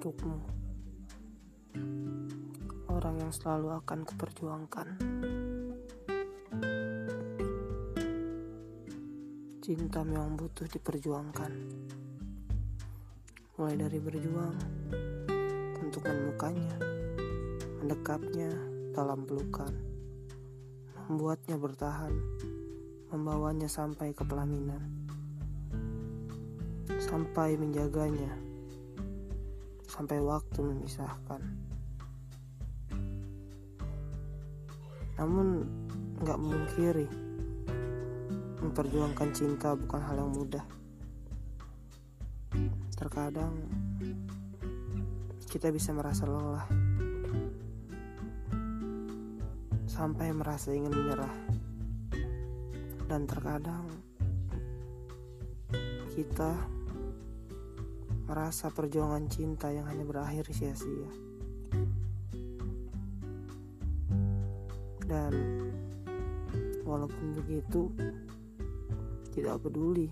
untukmu. Orang yang selalu akan kuperjuangkan. Cinta memang butuh diperjuangkan. Mulai dari berjuang untuk menemukannya, mendekapnya dalam pelukan, membuatnya bertahan, membawanya sampai ke pelaminan, sampai menjaganya sampai waktu memisahkan. Namun nggak memungkiri memperjuangkan cinta bukan hal yang mudah. Terkadang kita bisa merasa lelah sampai merasa ingin menyerah. Dan terkadang kita merasa perjuangan cinta yang hanya berakhir sia-sia. Dan walaupun begitu, tidak peduli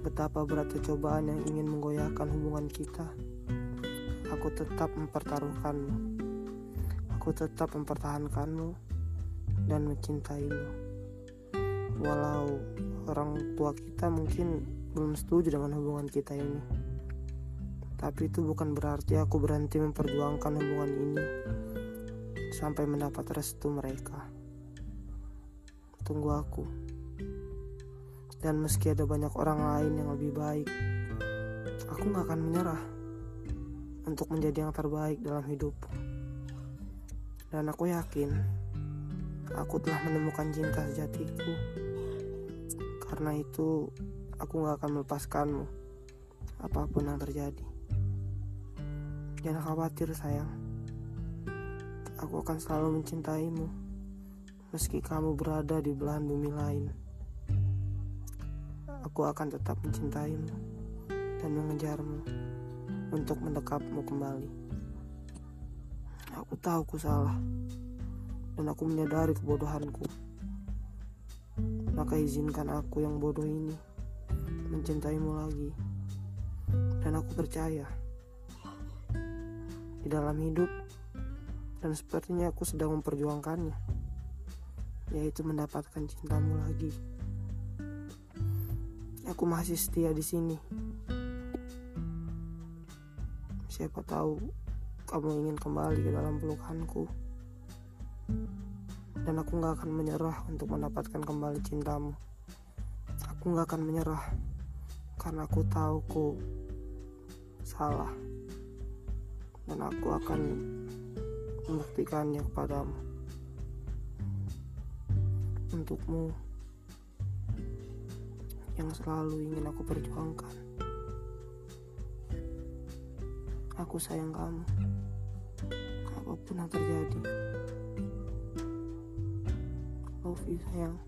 betapa beratnya cobaan yang ingin menggoyahkan hubungan kita. Aku tetap mempertaruhkanmu. Aku tetap mempertahankanmu dan mencintaimu. Walau orang tua kita mungkin belum setuju dengan hubungan kita ini. Tapi itu bukan berarti aku berhenti memperjuangkan hubungan ini sampai mendapat restu mereka. Tunggu aku. Dan meski ada banyak orang lain yang lebih baik, aku gak akan menyerah untuk menjadi yang terbaik dalam hidupku. Dan aku yakin aku telah menemukan cinta sejatiku. Karena itu, Aku gak akan melepaskanmu Apa pun yang terjadi. Jangan khawatir sayang. Aku akan selalu mencintaimu Meski kamu berada di belahan bumi lain. Aku akan tetap mencintaimu Dan mengejarmu Untuk mendekapmu kembali. Aku tahu ku salah Dan aku menyadari kebodohanku. Maka izinkan aku yang bodoh ini mencintaimu lagi. Dan aku percaya di dalam hidup dan sepertinya aku sedang memperjuangkannya, yaitu mendapatkan cintamu lagi. Aku masih setia di sini. Siapa tahu kamu ingin kembali ke dalam pelukanku. Dan aku gak akan menyerah untuk mendapatkan kembali cintamu. Aku gak akan menyerah karena aku tahu ku salah. Dan aku akan membuktikannya kepadamu. Untukmu yang selalu ingin aku perjuangkan. Aku sayang kamu. Apa pun yang terjadi. Love you sayang